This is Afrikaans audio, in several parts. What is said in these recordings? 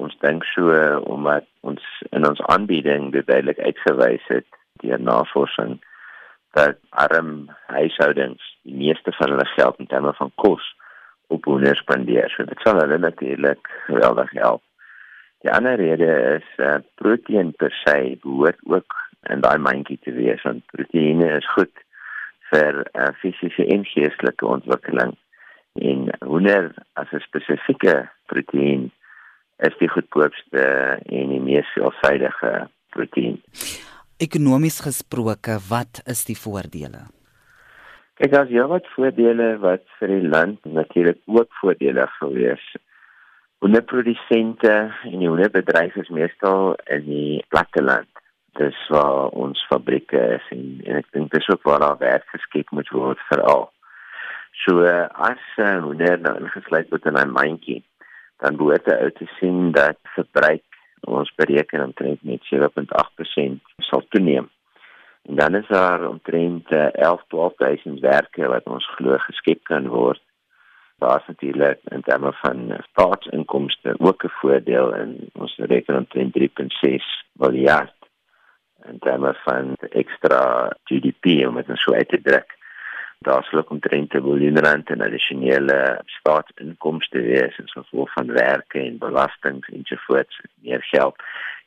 ons dink so omdat ons in ons aanbieding duidelik uitgewys het deur navorsing dat arm huishoudings die meeste van hulle geld in terme van kos op hoender spandeer. So dit sal hulle natuurlik geweldig help. Die ander rede is uh, proteïen per se behoort ook in daai mandjie te wees want proteïene is goed vir uh, fisiese en geestelike ontwikkeling. En hoender as 'n spesifieke proteïen is die goedkoopste en die mees veelsidige proteïen. Ekonomies gesproke, wat is die voordele? Kyk, daar's ja wat voordele wat vir die land natuurlik ook voordelig sou wees Honderprodusente en die honderbedryf is meestal in die platteland. Dis waar ons fabrieke is en, en ek dink dis ook waar daar werk geskep moet word veral. So as uh, honder nou ingesluit word in 'n mandjie, dan behoort jy uit te sien dat verbruik ons bereken omtrent met 7.8% sal toeneem. En dan is daar omtrent uh, 11-12000 werke wat ons glo geskep kan word daar's natuurlik in terme van staatsinkomste ook 'n voordeel in ons reken omtrent 3.6 miljard in terme van ekstra GDP om dit so uit te druk. Daar sou omtrent 'n biljoen rand in addisionele staatsinkomste wees as gevolg van werke en belastings en so voort, meer geld.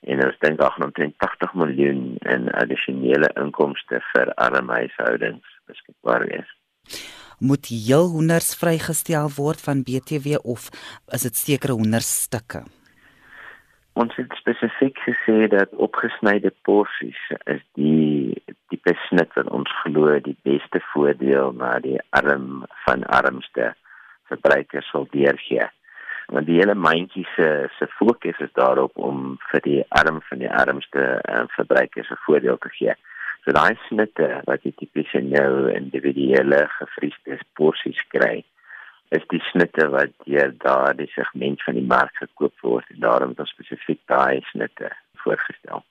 En ons dink ook omtrent 80 miljoen in addisionele inkomste vir arme huishoudings beskikbaar wees moet heel honders vrygestel word van BTW of is dit sekere honderstukke? Ons het spesifiek gesê dat opgesnyde porsies is die tipe snit wat ons glo die beste voordeel na die arm van armste verbruikers sal deurgee. Want die hele mandjie se se fokus is daarop om vir die arm van die armste uh, verbruikers 'n voordeel te gee. So daai snitte wat jy tipies in jou individuele gefriesde porsies kry, is die snitte wat deur daardie segment van die mark gekoop word en daarom het ons spesifiek daai snitte voorgestel.